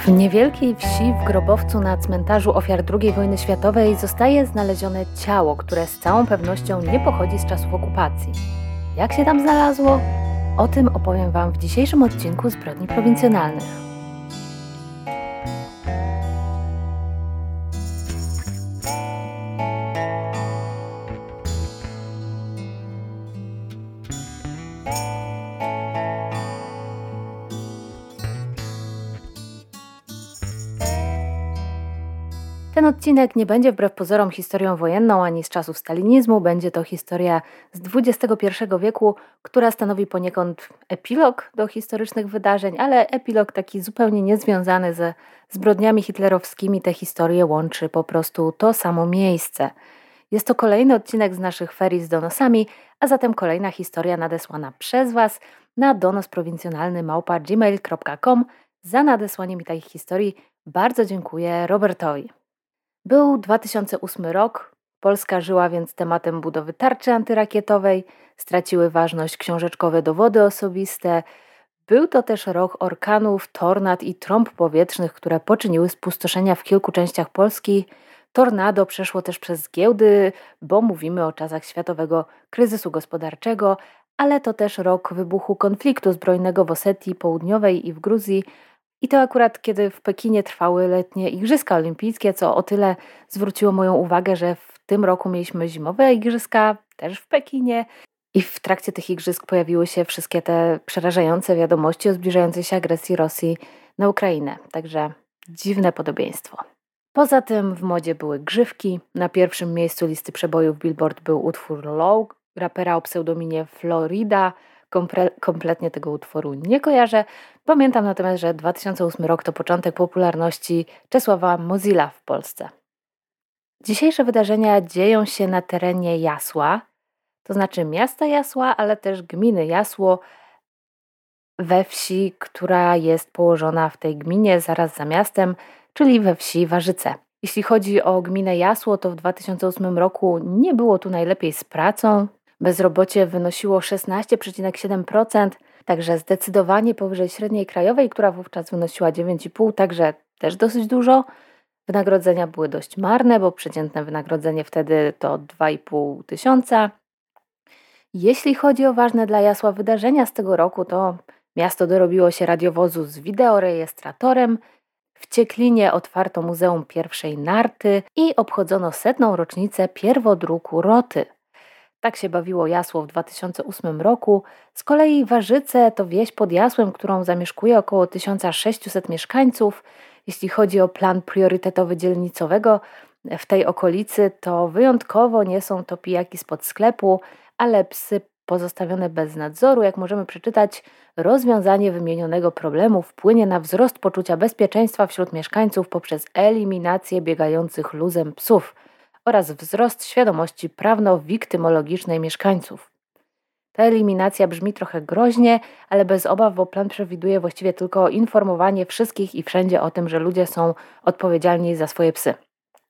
W niewielkiej wsi w Grobowcu na cmentarzu ofiar II wojny światowej zostaje znalezione ciało, które z całą pewnością nie pochodzi z czasów okupacji. Jak się tam znalazło? O tym opowiem Wam w dzisiejszym odcinku Zbrodni Prowincjonalnych. Odcinek nie będzie wbrew pozorom historią wojenną ani z czasów stalinizmu, będzie to historia z XXI wieku, która stanowi poniekąd epilog do historycznych wydarzeń, ale epilog taki zupełnie niezwiązany ze zbrodniami hitlerowskimi. Te historie łączy po prostu to samo miejsce. Jest to kolejny odcinek z naszych ferii z donosami, a zatem kolejna historia nadesłana przez Was na donosprowincjonalny małpa gmail.com. Za nadesłanie mi tej historii bardzo dziękuję Robertowi. Był 2008 rok. Polska żyła więc tematem budowy tarczy antyrakietowej, straciły ważność książeczkowe dowody osobiste. Był to też rok orkanów, tornad i trąb powietrznych, które poczyniły spustoszenia w kilku częściach Polski. Tornado przeszło też przez giełdy, bo mówimy o czasach światowego kryzysu gospodarczego, ale to też rok wybuchu konfliktu zbrojnego w Osetii Południowej i w Gruzji, i to akurat, kiedy w Pekinie trwały letnie Igrzyska Olimpijskie, co o tyle zwróciło moją uwagę, że w tym roku mieliśmy zimowe Igrzyska też w Pekinie. I w trakcie tych igrzysk pojawiły się wszystkie te przerażające wiadomości o zbliżającej się agresji Rosji na Ukrainę. Także dziwne podobieństwo. Poza tym w modzie były grzywki. Na pierwszym miejscu listy przebojów Billboard był utwór Low, rapera o pseudominie Florida, Komple kompletnie tego utworu nie kojarzę. Pamiętam natomiast, że 2008 rok to początek popularności Czesława Mozilla w Polsce. Dzisiejsze wydarzenia dzieją się na terenie Jasła, to znaczy miasta Jasła, ale też gminy Jasło, we wsi, która jest położona w tej gminie zaraz za miastem, czyli we wsi Warzyce. Jeśli chodzi o gminę Jasło, to w 2008 roku nie było tu najlepiej z pracą. Bezrobocie wynosiło 16,7%, także zdecydowanie powyżej średniej krajowej, która wówczas wynosiła 9,5%, także też dosyć dużo. Wynagrodzenia były dość marne, bo przeciętne wynagrodzenie wtedy to 2,5 tysiąca. Jeśli chodzi o ważne dla Jasła wydarzenia z tego roku, to miasto dorobiło się radiowozu z wideorejestratorem, w Cieklinie otwarto Muzeum Pierwszej Narty i obchodzono setną rocznicę pierwodruku Roty. Tak się bawiło Jasło w 2008 roku. Z kolei Warzyce to wieś pod Jasłem, którą zamieszkuje około 1600 mieszkańców. Jeśli chodzi o plan priorytetowy dzielnicowego w tej okolicy, to wyjątkowo nie są to pijaki spod sklepu, ale psy pozostawione bez nadzoru. Jak możemy przeczytać, rozwiązanie wymienionego problemu wpłynie na wzrost poczucia bezpieczeństwa wśród mieszkańców poprzez eliminację biegających luzem psów oraz wzrost świadomości prawno-wiktymologicznej mieszkańców. Ta eliminacja brzmi trochę groźnie, ale bez obaw, bo plan przewiduje właściwie tylko informowanie wszystkich i wszędzie o tym, że ludzie są odpowiedzialni za swoje psy.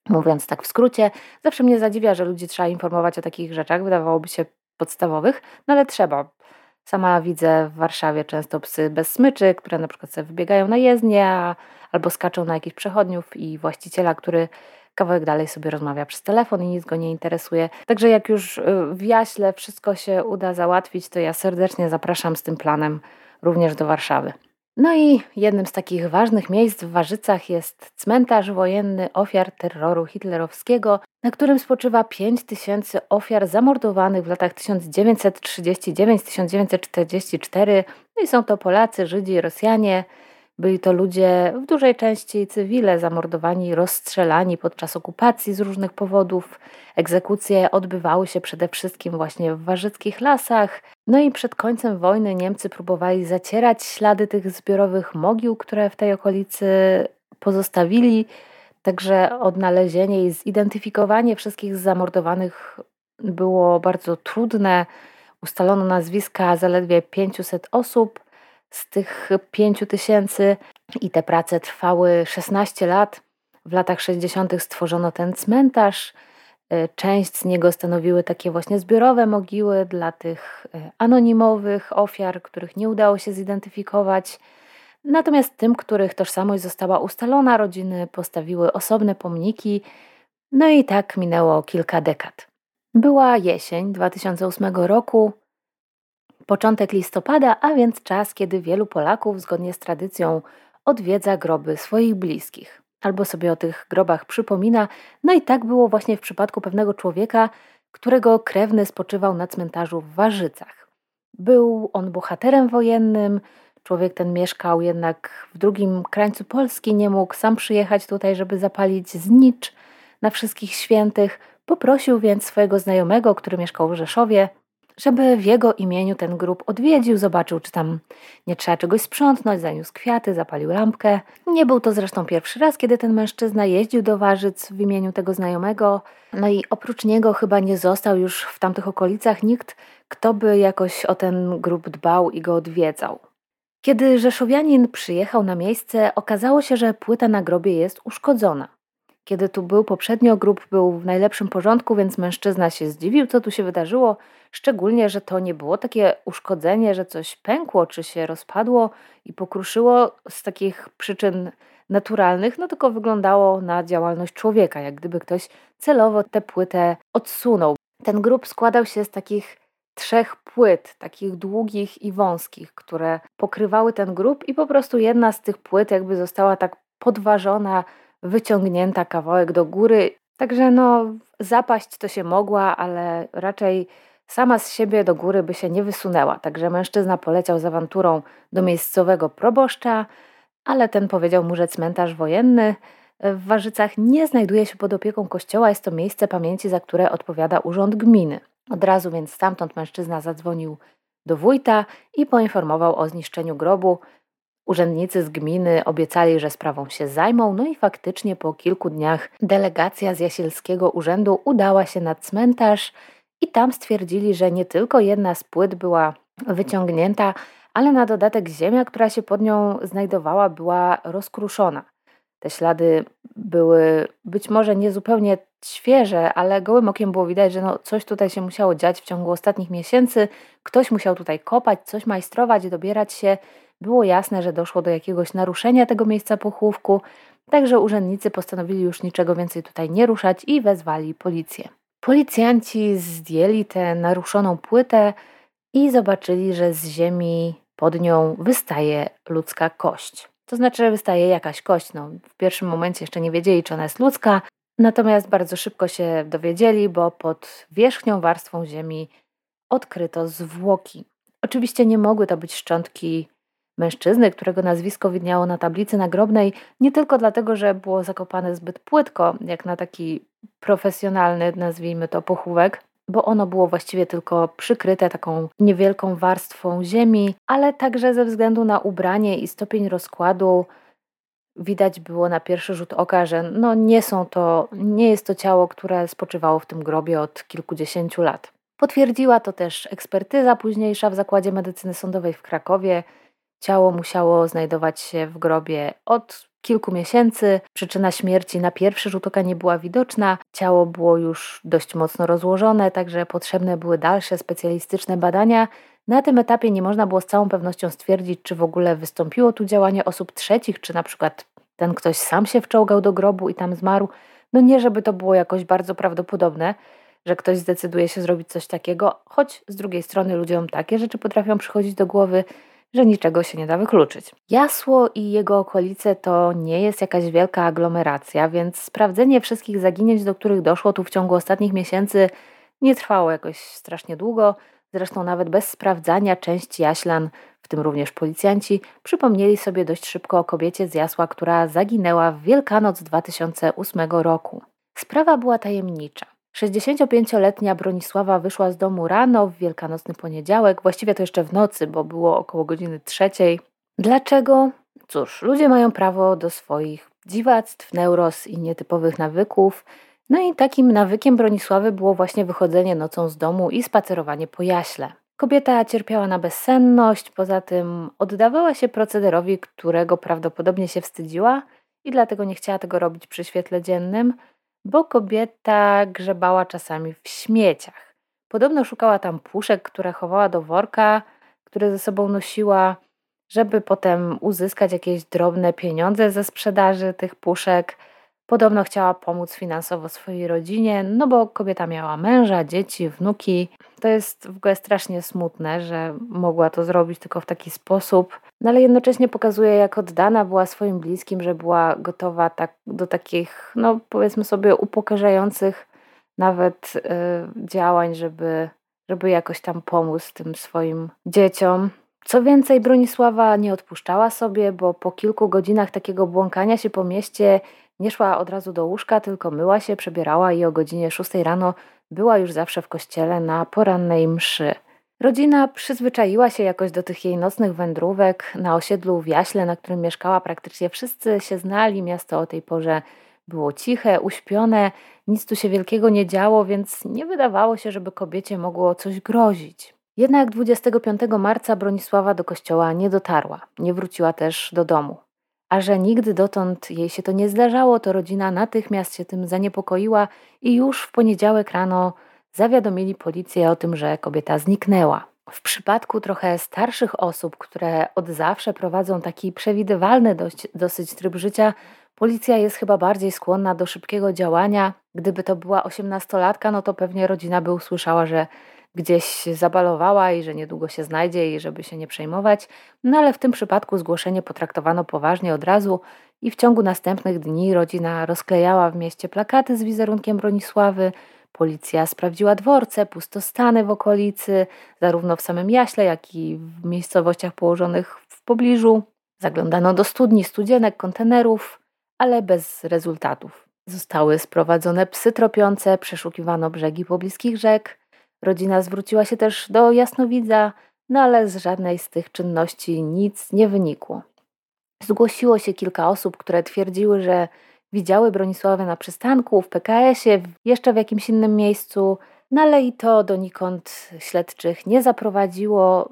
Mówiąc tak w skrócie, zawsze mnie zadziwia, że ludzi trzeba informować o takich rzeczach, wydawałoby się podstawowych, no ale trzeba. Sama widzę w Warszawie często psy bez smyczy, które na przykład sobie wybiegają na jezdnię albo skaczą na jakichś przechodniów i właściciela, który kawałek dalej sobie rozmawia przez telefon i nic go nie interesuje. Także jak już y, w Jaśle wszystko się uda załatwić, to ja serdecznie zapraszam z tym planem również do Warszawy. No i jednym z takich ważnych miejsc w Warzycach jest cmentarz wojenny ofiar terroru hitlerowskiego, na którym spoczywa 5 tysięcy ofiar zamordowanych w latach 1939-1944. No i są to Polacy, Żydzi, Rosjanie, byli to ludzie w dużej części cywile, zamordowani, rozstrzelani podczas okupacji z różnych powodów. Egzekucje odbywały się przede wszystkim właśnie w warzyckich lasach. No i przed końcem wojny Niemcy próbowali zacierać ślady tych zbiorowych mogił, które w tej okolicy pozostawili. Także odnalezienie i zidentyfikowanie wszystkich zamordowanych było bardzo trudne. Ustalono nazwiska zaledwie 500 osób z tych 5 tysięcy i te prace trwały 16 lat. W latach 60. stworzono ten cmentarz. E, część z niego stanowiły takie właśnie zbiorowe mogiły dla tych e, anonimowych ofiar, których nie udało się zidentyfikować. Natomiast tym, których tożsamość została ustalona, rodziny postawiły osobne pomniki, no i tak minęło kilka dekad. Była jesień 2008 roku, początek listopada, a więc czas, kiedy wielu Polaków zgodnie z tradycją odwiedza groby swoich bliskich albo sobie o tych grobach przypomina. No i tak było właśnie w przypadku pewnego człowieka, którego krewny spoczywał na cmentarzu w Warzycach. Był on bohaterem wojennym, człowiek ten mieszkał jednak w drugim krańcu Polski, nie mógł sam przyjechać tutaj, żeby zapalić znicz na wszystkich świętych. Poprosił więc swojego znajomego, który mieszkał w Rzeszowie, żeby w jego imieniu ten grób odwiedził, zobaczył, czy tam nie trzeba czegoś sprzątnąć, zaniósł kwiaty, zapalił lampkę. Nie był to zresztą pierwszy raz, kiedy ten mężczyzna jeździł do Warzyc w imieniu tego znajomego. No i oprócz niego chyba nie został już w tamtych okolicach nikt, kto by jakoś o ten grób dbał i go odwiedzał. Kiedy Rzeszowianin przyjechał na miejsce, okazało się, że płyta na grobie jest uszkodzona. Kiedy tu był poprzednio, grób był w najlepszym porządku, więc mężczyzna się zdziwił, co tu się wydarzyło, szczególnie, że to nie było takie uszkodzenie, że coś pękło czy się rozpadło i pokruszyło z takich przyczyn naturalnych, no tylko wyglądało na działalność człowieka, jak gdyby ktoś celowo tę płytę odsunął. Ten grób składał się z takich trzech płyt, takich długich i wąskich, które pokrywały ten grób i po prostu jedna z tych płyt jakby została tak podważona wyciągnięta kawałek do góry. Także no, zapaść to się mogła, ale raczej sama z siebie do góry by się nie wysunęła. Także mężczyzna poleciał z awanturą do miejscowego proboszcza, ale ten powiedział mu, że cmentarz wojenny w Warzycach nie znajduje się pod opieką kościoła, jest to miejsce pamięci, za które odpowiada urząd gminy. Od razu więc stamtąd mężczyzna zadzwonił do wójta i poinformował o zniszczeniu grobu, Urzędnicy z gminy obiecali, że sprawą się zajmą, no i faktycznie po kilku dniach delegacja z Jasielskiego Urzędu udała się na cmentarz i tam stwierdzili, że nie tylko jedna z płyt była wyciągnięta, ale na dodatek ziemia, która się pod nią znajdowała, była rozkruszona. Te ślady były być może niezupełnie świeże, ale gołym okiem było widać, że no coś tutaj się musiało dziać w ciągu ostatnich miesięcy. Ktoś musiał tutaj kopać, coś majstrować, dobierać się było jasne, że doszło do jakiegoś naruszenia tego miejsca pochówku, także urzędnicy postanowili już niczego więcej tutaj nie ruszać i wezwali policję. Policjanci zdjęli tę naruszoną płytę i zobaczyli, że z ziemi pod nią wystaje ludzka kość. To znaczy, że wystaje jakaś kość. No, w pierwszym momencie jeszcze nie wiedzieli, czy ona jest ludzka, natomiast bardzo szybko się dowiedzieli, bo pod wierzchnią warstwą ziemi odkryto zwłoki. Oczywiście nie mogły to być szczątki mężczyzny, którego nazwisko widniało na tablicy nagrobnej, nie tylko dlatego, że było zakopane zbyt płytko, jak na taki profesjonalny, nazwijmy to, pochówek, bo ono było właściwie tylko przykryte taką niewielką warstwą ziemi, ale także ze względu na ubranie i stopień rozkładu widać było na pierwszy rzut oka, że no nie są to, nie jest to ciało, które spoczywało w tym grobie od kilkudziesięciu lat. Potwierdziła to też ekspertyza późniejsza w Zakładzie Medycyny Sądowej w Krakowie, Ciało musiało znajdować się w grobie od kilku miesięcy. Przyczyna śmierci na pierwszy rzut oka nie była widoczna. Ciało było już dość mocno rozłożone, także potrzebne były dalsze specjalistyczne badania. Na tym etapie nie można było z całą pewnością stwierdzić, czy w ogóle wystąpiło tu działanie osób trzecich, czy na przykład ten ktoś sam się wczołgał do grobu i tam zmarł. No nie, żeby to było jakoś bardzo prawdopodobne, że ktoś zdecyduje się zrobić coś takiego, choć z drugiej strony ludziom takie rzeczy potrafią przychodzić do głowy że niczego się nie da wykluczyć. Jasło i jego okolice to nie jest jakaś wielka aglomeracja, więc sprawdzenie wszystkich zaginięć, do których doszło tu w ciągu ostatnich miesięcy, nie trwało jakoś strasznie długo. Zresztą nawet bez sprawdzania część jaślan, w tym również policjanci, przypomnieli sobie dość szybko o kobiecie z Jasła, która zaginęła w Wielkanoc 2008 roku. Sprawa była tajemnicza. 65-letnia Bronisława wyszła z domu rano w wielkanocny poniedziałek, właściwie to jeszcze w nocy, bo było około godziny trzeciej. Dlaczego? Cóż, ludzie mają prawo do swoich dziwactw, neuros i nietypowych nawyków. No i takim nawykiem Bronisławy było właśnie wychodzenie nocą z domu i spacerowanie po jaśle. Kobieta cierpiała na bezsenność, poza tym oddawała się procederowi, którego prawdopodobnie się wstydziła i dlatego nie chciała tego robić przy świetle dziennym – bo kobieta grzebała czasami w śmieciach. Podobno szukała tam puszek, które chowała do worka, które ze sobą nosiła, żeby potem uzyskać jakieś drobne pieniądze ze sprzedaży tych puszek. Podobno chciała pomóc finansowo swojej rodzinie, no bo kobieta miała męża, dzieci, wnuki. To jest w ogóle strasznie smutne, że mogła to zrobić tylko w taki sposób, no ale jednocześnie pokazuje, jak oddana była swoim bliskim, że była gotowa tak, do takich, no powiedzmy sobie, upokarzających nawet y, działań, żeby, żeby jakoś tam pomóc tym swoim dzieciom. Co więcej, Bronisława nie odpuszczała sobie, bo po kilku godzinach takiego błąkania się po mieście nie szła od razu do łóżka, tylko myła się, przebierała i o godzinie 6 rano była już zawsze w kościele na porannej mszy. Rodzina przyzwyczaiła się jakoś do tych jej nocnych wędrówek. Na osiedlu w Jaśle, na którym mieszkała, praktycznie wszyscy się znali. Miasto o tej porze było ciche, uśpione, nic tu się wielkiego nie działo, więc nie wydawało się, żeby kobiecie mogło coś grozić. Jednak 25 marca Bronisława do kościoła nie dotarła, nie wróciła też do domu. A że nigdy dotąd jej się to nie zdarzało, to rodzina natychmiast się tym zaniepokoiła i już w poniedziałek rano zawiadomili policję o tym, że kobieta zniknęła. W przypadku trochę starszych osób, które od zawsze prowadzą taki przewidywalny dość, dosyć tryb życia, policja jest chyba bardziej skłonna do szybkiego działania. Gdyby to była osiemnastolatka, no to pewnie rodzina by usłyszała, że gdzieś zabalowała i że niedługo się znajdzie i żeby się nie przejmować. No ale w tym przypadku zgłoszenie potraktowano poważnie od razu i w ciągu następnych dni rodzina rozklejała w mieście plakaty z wizerunkiem Bronisławy. Policja sprawdziła dworce, pustostany w okolicy, zarówno w samym Jaśle, jak i w miejscowościach położonych w pobliżu. Zaglądano do studni, studzienek, kontenerów, ale bez rezultatów. Zostały sprowadzone psy tropiące, przeszukiwano brzegi pobliskich rzek. Rodzina zwróciła się też do jasnowidza, no ale z żadnej z tych czynności nic nie wynikło. Zgłosiło się kilka osób, które twierdziły, że widziały Bronisławę na przystanku, w PKS-ie, jeszcze w jakimś innym miejscu, no ale i to donikąd śledczych nie zaprowadziło.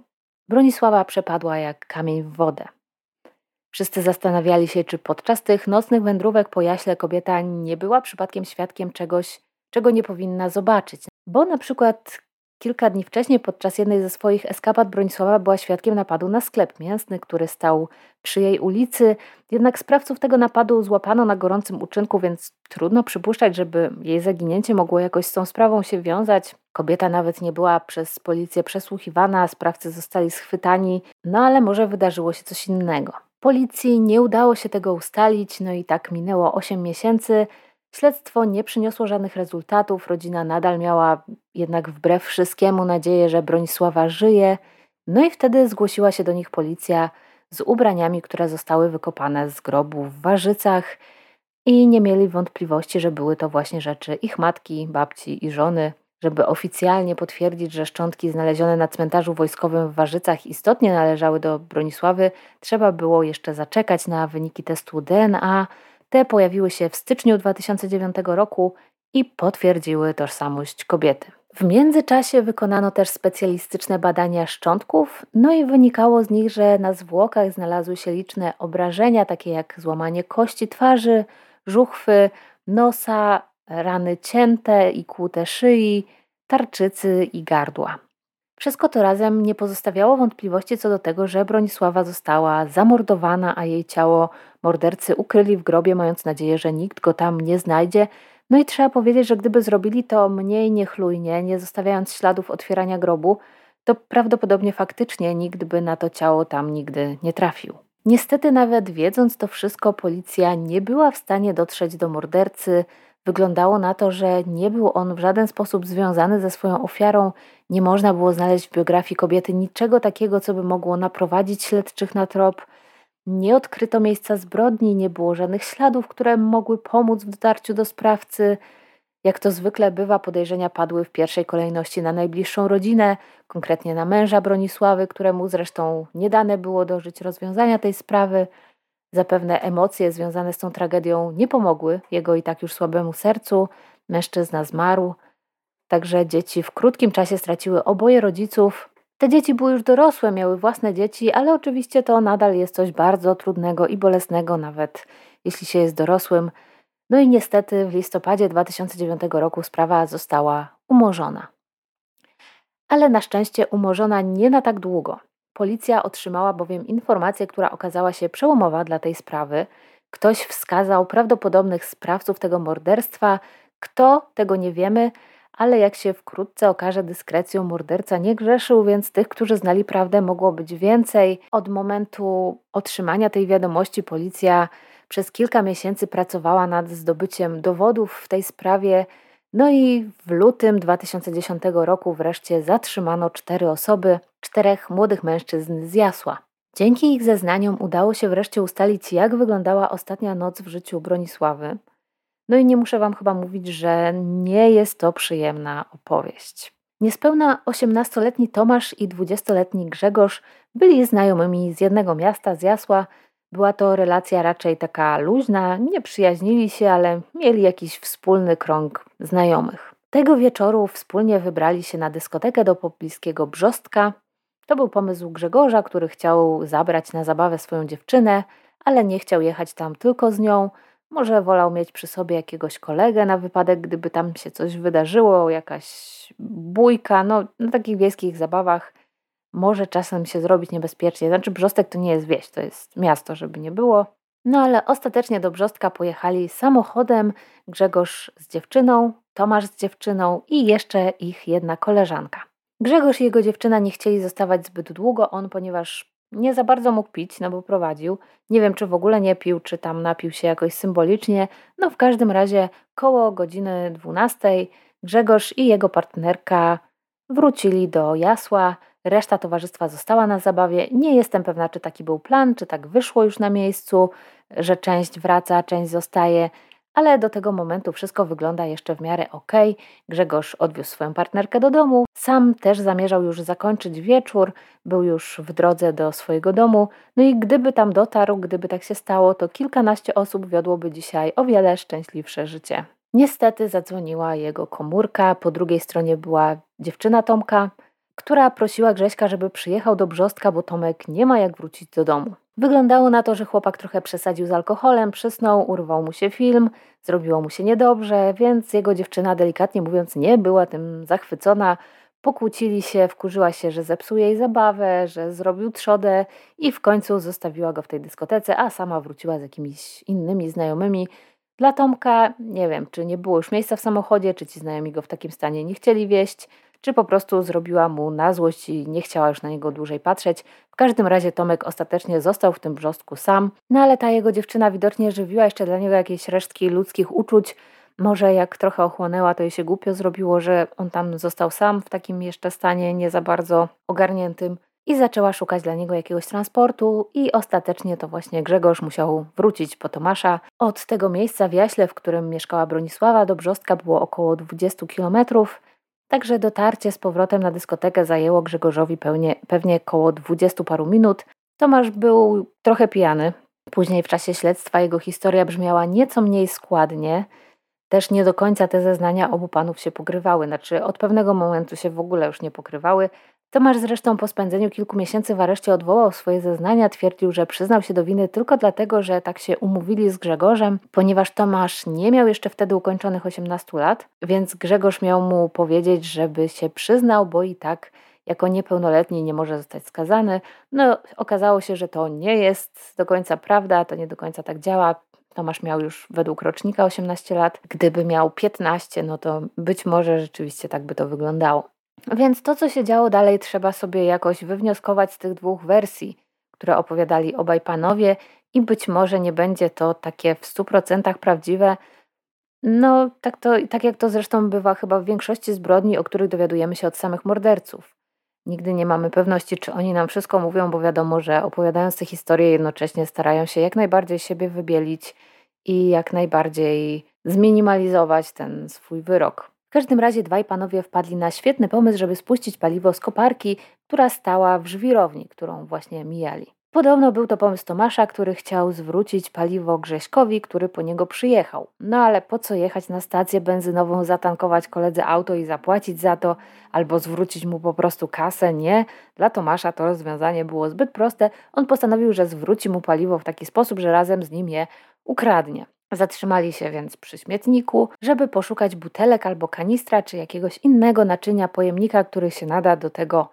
Bronisława przepadła jak kamień w wodę. Wszyscy zastanawiali się, czy podczas tych nocnych wędrówek po jaśle kobieta nie była przypadkiem świadkiem czegoś, czego nie powinna zobaczyć. Bo na przykład kilka dni wcześniej podczas jednej ze swoich eskapad Bronisława była świadkiem napadu na sklep mięsny, który stał przy jej ulicy. Jednak sprawców tego napadu złapano na gorącym uczynku, więc trudno przypuszczać, żeby jej zaginięcie mogło jakoś z tą sprawą się wiązać. Kobieta nawet nie była przez policję przesłuchiwana, sprawcy zostali schwytani, no ale może wydarzyło się coś innego. Policji nie udało się tego ustalić, no i tak minęło 8 miesięcy. Śledztwo nie przyniosło żadnych rezultatów, rodzina nadal miała jednak wbrew wszystkiemu nadzieję, że Bronisława żyje. No i wtedy zgłosiła się do nich policja z ubraniami, które zostały wykopane z grobu w Warzycach i nie mieli wątpliwości, że były to właśnie rzeczy ich matki, babci i żony. Żeby oficjalnie potwierdzić, że szczątki znalezione na cmentarzu wojskowym w Warzycach istotnie należały do Bronisławy, trzeba było jeszcze zaczekać na wyniki testu DNA, te pojawiły się w styczniu 2009 roku i potwierdziły tożsamość kobiety. W międzyczasie wykonano też specjalistyczne badania szczątków, no i wynikało z nich, że na zwłokach znalazły się liczne obrażenia, takie jak złamanie kości twarzy, żuchwy, nosa, rany cięte i kłute szyi, tarczycy i gardła. Wszystko to razem nie pozostawiało wątpliwości co do tego, że Bronisława została zamordowana, a jej ciało mordercy ukryli w grobie, mając nadzieję, że nikt go tam nie znajdzie. No i trzeba powiedzieć, że gdyby zrobili to mniej niechlujnie, nie zostawiając śladów otwierania grobu, to prawdopodobnie faktycznie nikt by na to ciało tam nigdy nie trafił. Niestety, nawet wiedząc to wszystko, policja nie była w stanie dotrzeć do mordercy, Wyglądało na to, że nie był on w żaden sposób związany ze swoją ofiarą. Nie można było znaleźć w biografii kobiety niczego takiego, co by mogło naprowadzić śledczych na trop. Nie odkryto miejsca zbrodni, nie było żadnych śladów, które mogły pomóc w dotarciu do sprawcy. Jak to zwykle bywa, podejrzenia padły w pierwszej kolejności na najbliższą rodzinę, konkretnie na męża Bronisławy, któremu zresztą nie dane było dożyć rozwiązania tej sprawy. Zapewne emocje związane z tą tragedią nie pomogły jego i tak już słabemu sercu. Mężczyzna zmarł, także dzieci w krótkim czasie straciły oboje rodziców. Te dzieci były już dorosłe, miały własne dzieci, ale oczywiście to nadal jest coś bardzo trudnego i bolesnego, nawet jeśli się jest dorosłym. No i niestety w listopadzie 2009 roku sprawa została umorzona. Ale na szczęście umorzona nie na tak długo. Policja otrzymała bowiem informację, która okazała się przełomowa dla tej sprawy. Ktoś wskazał prawdopodobnych sprawców tego morderstwa. Kto, tego nie wiemy, ale jak się wkrótce okaże dyskrecją, morderca nie grzeszył, więc tych, którzy znali prawdę, mogło być więcej. Od momentu otrzymania tej wiadomości policja przez kilka miesięcy pracowała nad zdobyciem dowodów w tej sprawie. No i w lutym 2010 roku wreszcie zatrzymano cztery osoby, czterech młodych mężczyzn z Jasła. Dzięki ich zeznaniom udało się wreszcie ustalić, jak wyglądała ostatnia noc w życiu Bronisławy. No i nie muszę Wam chyba mówić, że nie jest to przyjemna opowieść. Niespełna 18-letni Tomasz i 20-letni Grzegorz byli znajomymi z jednego miasta, z Jasła. Była to relacja raczej taka luźna, nie przyjaźnili się, ale mieli jakiś wspólny krąg znajomych. Tego wieczoru wspólnie wybrali się na dyskotekę do pobliskiego Brzostka. To był pomysł Grzegorza, który chciał zabrać na zabawę swoją dziewczynę, ale nie chciał jechać tam tylko z nią, może wolał mieć przy sobie jakiegoś kolegę na wypadek, gdyby tam się coś wydarzyło, jakaś bójka. No, na takich wiejskich zabawach może czasem się zrobić niebezpiecznie. Znaczy, Brzostek to nie jest wieś, to jest miasto, żeby nie było. No ale ostatecznie do Brzostka pojechali samochodem Grzegorz z dziewczyną, Tomasz z dziewczyną i jeszcze ich jedna koleżanka. Grzegorz i jego dziewczyna nie chcieli zostawać zbyt długo, on ponieważ nie za bardzo mógł pić, no bo prowadził. Nie wiem, czy w ogóle nie pił, czy tam napił się jakoś symbolicznie. No w każdym razie koło godziny 12 Grzegorz i jego partnerka wrócili do Jasła. Reszta towarzystwa została na zabawie. Nie jestem pewna, czy taki był plan, czy tak wyszło już na miejscu, że część wraca, część zostaje ale do tego momentu wszystko wygląda jeszcze w miarę ok. Grzegorz odwiózł swoją partnerkę do domu, sam też zamierzał już zakończyć wieczór, był już w drodze do swojego domu. No i gdyby tam dotarł, gdyby tak się stało, to kilkanaście osób wiodłoby dzisiaj o wiele szczęśliwsze życie. Niestety zadzwoniła jego komórka, po drugiej stronie była dziewczyna Tomka, która prosiła Grześka, żeby przyjechał do Brzostka, bo Tomek nie ma jak wrócić do domu. Wyglądało na to, że chłopak trochę przesadził z alkoholem, przysnął, urwał mu się film, zrobiło mu się niedobrze, więc jego dziewczyna, delikatnie mówiąc, nie była tym zachwycona. Pokłócili się, wkurzyła się, że zepsuje jej zabawę, że zrobił trzodę i w końcu zostawiła go w tej dyskotece, a sama wróciła z jakimiś innymi znajomymi. Dla Tomka nie wiem, czy nie było już miejsca w samochodzie, czy ci znajomi go w takim stanie nie chcieli wieść czy po prostu zrobiła mu na złość i nie chciała już na niego dłużej patrzeć. W każdym razie Tomek ostatecznie został w tym brzostku sam, no ale ta jego dziewczyna widocznie żywiła jeszcze dla niego jakieś resztki ludzkich uczuć. Może jak trochę ochłonęła, to jej się głupio zrobiło, że on tam został sam w takim jeszcze stanie nie za bardzo ogarniętym i zaczęła szukać dla niego jakiegoś transportu i ostatecznie to właśnie Grzegorz musiał wrócić po Tomasza. Od tego miejsca w Jaśle, w którym mieszkała Bronisława, do Brzostka było około 20 kilometrów. Także dotarcie z powrotem na dyskotekę zajęło Grzegorzowi pewnie, pewnie koło dwudziestu paru minut. Tomasz był trochę pijany. Później w czasie śledztwa jego historia brzmiała nieco mniej składnie. Też nie do końca te zeznania obu panów się pokrywały, znaczy od pewnego momentu się w ogóle już nie pokrywały, Tomasz zresztą po spędzeniu kilku miesięcy w areszcie odwołał swoje zeznania, twierdził, że przyznał się do winy tylko dlatego, że tak się umówili z Grzegorzem, ponieważ Tomasz nie miał jeszcze wtedy ukończonych 18 lat, więc Grzegorz miał mu powiedzieć, żeby się przyznał, bo i tak jako niepełnoletni nie może zostać skazany. No, okazało się, że to nie jest do końca prawda, to nie do końca tak działa. Tomasz miał już według rocznika 18 lat. Gdyby miał 15, no to być może rzeczywiście tak by to wyglądało. Więc to, co się działo dalej, trzeba sobie jakoś wywnioskować z tych dwóch wersji, które opowiadali obaj panowie, i być może nie będzie to takie w 100% prawdziwe. No, tak, to, tak jak to zresztą bywa chyba w większości zbrodni, o których dowiadujemy się od samych morderców. Nigdy nie mamy pewności, czy oni nam wszystko mówią, bo wiadomo, że opowiadając te historie, jednocześnie starają się jak najbardziej siebie wybielić i jak najbardziej zminimalizować ten swój wyrok. W każdym razie dwaj panowie wpadli na świetny pomysł, żeby spuścić paliwo z koparki, która stała w żwirowni, którą właśnie mijali. Podobno był to pomysł Tomasza, który chciał zwrócić paliwo Grześkowi, który po niego przyjechał. No ale po co jechać na stację benzynową, zatankować koledze auto i zapłacić za to, albo zwrócić mu po prostu kasę? Nie. Dla Tomasza to rozwiązanie było zbyt proste. On postanowił, że zwróci mu paliwo w taki sposób, że razem z nim je ukradnie. Zatrzymali się więc przy śmietniku, żeby poszukać butelek albo kanistra czy jakiegoś innego naczynia, pojemnika, który się nada do tego,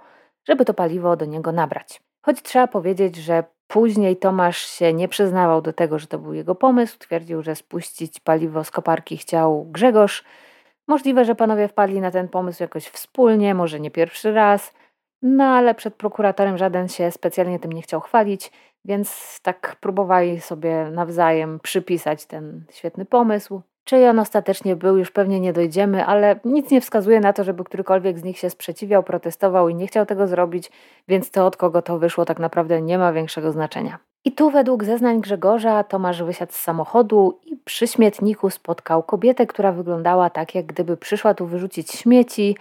żeby to paliwo do niego nabrać. Choć trzeba powiedzieć, że później Tomasz się nie przyznawał do tego, że to był jego pomysł. Twierdził, że spuścić paliwo z koparki chciał Grzegorz. Możliwe, że panowie wpadli na ten pomysł jakoś wspólnie, może nie pierwszy raz. No ale przed prokuratorem żaden się specjalnie tym nie chciał chwalić, więc tak próbowali sobie nawzajem przypisać ten świetny pomysł. Czyj on ostatecznie był, już pewnie nie dojdziemy, ale nic nie wskazuje na to, żeby którykolwiek z nich się sprzeciwiał, protestował i nie chciał tego zrobić, więc to od kogo to wyszło tak naprawdę nie ma większego znaczenia. I tu według zeznań Grzegorza Tomasz wysiadł z samochodu i przy śmietniku spotkał kobietę, która wyglądała tak, jak gdyby przyszła tu wyrzucić śmieci.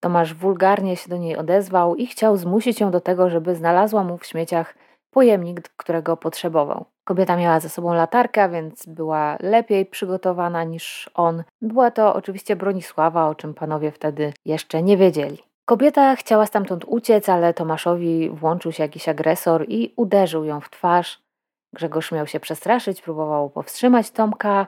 Tomasz wulgarnie się do niej odezwał i chciał zmusić ją do tego, żeby znalazła mu w śmieciach pojemnik, którego potrzebował. Kobieta miała ze sobą latarkę, więc była lepiej przygotowana niż on. Była to oczywiście Bronisława, o czym panowie wtedy jeszcze nie wiedzieli. Kobieta chciała stamtąd uciec, ale Tomaszowi włączył się jakiś agresor i uderzył ją w twarz. Grzegorz miał się przestraszyć, próbował powstrzymać Tomka,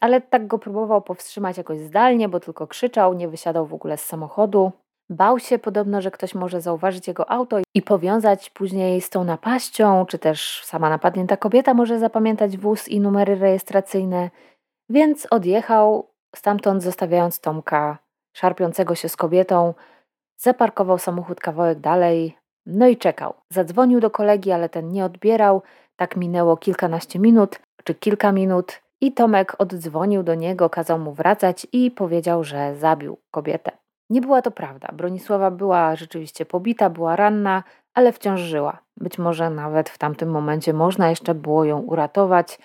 ale tak go próbował powstrzymać jakoś zdalnie, bo tylko krzyczał, nie wysiadał w ogóle z samochodu. Bał się podobno, że ktoś może zauważyć jego auto i powiązać później z tą napaścią, czy też sama napadnięta kobieta może zapamiętać wóz i numery rejestracyjne, więc odjechał stamtąd, zostawiając Tomka szarpiącego się z kobietą. Zaparkował samochód kawałek dalej, no i czekał. Zadzwonił do kolegi, ale ten nie odbierał. Tak minęło kilkanaście minut, czy kilka minut, i Tomek oddzwonił do niego, kazał mu wracać i powiedział, że zabił kobietę. Nie była to prawda. Bronisława była rzeczywiście pobita, była ranna, ale wciąż żyła. Być może nawet w tamtym momencie można jeszcze było ją uratować.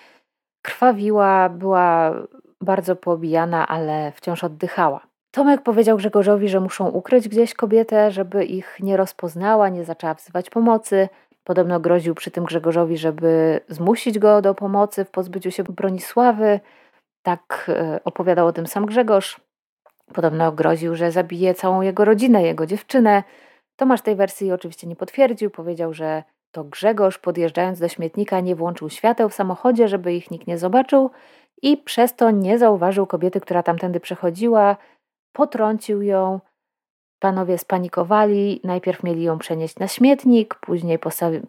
Krwawiła, była bardzo poobijana, ale wciąż oddychała. Tomek powiedział Grzegorzowi, że muszą ukryć gdzieś kobietę, żeby ich nie rozpoznała, nie zaczęła wzywać pomocy. Podobno groził przy tym Grzegorzowi, żeby zmusić go do pomocy w pozbyciu się Bronisławy. Tak e, opowiadał o tym sam Grzegorz. Podobno groził, że zabije całą jego rodzinę, jego dziewczynę. Tomasz tej wersji oczywiście nie potwierdził. Powiedział, że to Grzegorz, podjeżdżając do śmietnika, nie włączył świateł w samochodzie, żeby ich nikt nie zobaczył i przez to nie zauważył kobiety, która tamtędy przechodziła. Potrącił ją. Panowie spanikowali, najpierw mieli ją przenieść na śmietnik, później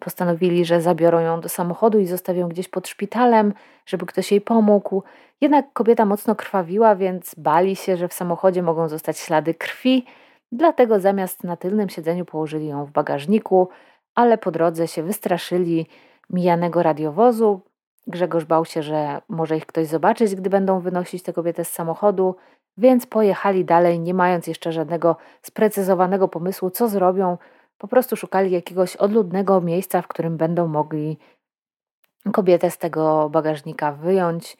postanowili, że zabiorą ją do samochodu i zostawią gdzieś pod szpitalem, żeby ktoś jej pomógł. Jednak kobieta mocno krwawiła, więc bali się, że w samochodzie mogą zostać ślady krwi, dlatego zamiast na tylnym siedzeniu położyli ją w bagażniku, ale po drodze się wystraszyli mijanego radiowozu. Grzegorz bał się, że może ich ktoś zobaczyć, gdy będą wynosić tę kobietę z samochodu, więc pojechali dalej, nie mając jeszcze żadnego sprecyzowanego pomysłu, co zrobią. Po prostu szukali jakiegoś odludnego miejsca, w którym będą mogli kobietę z tego bagażnika wyjąć.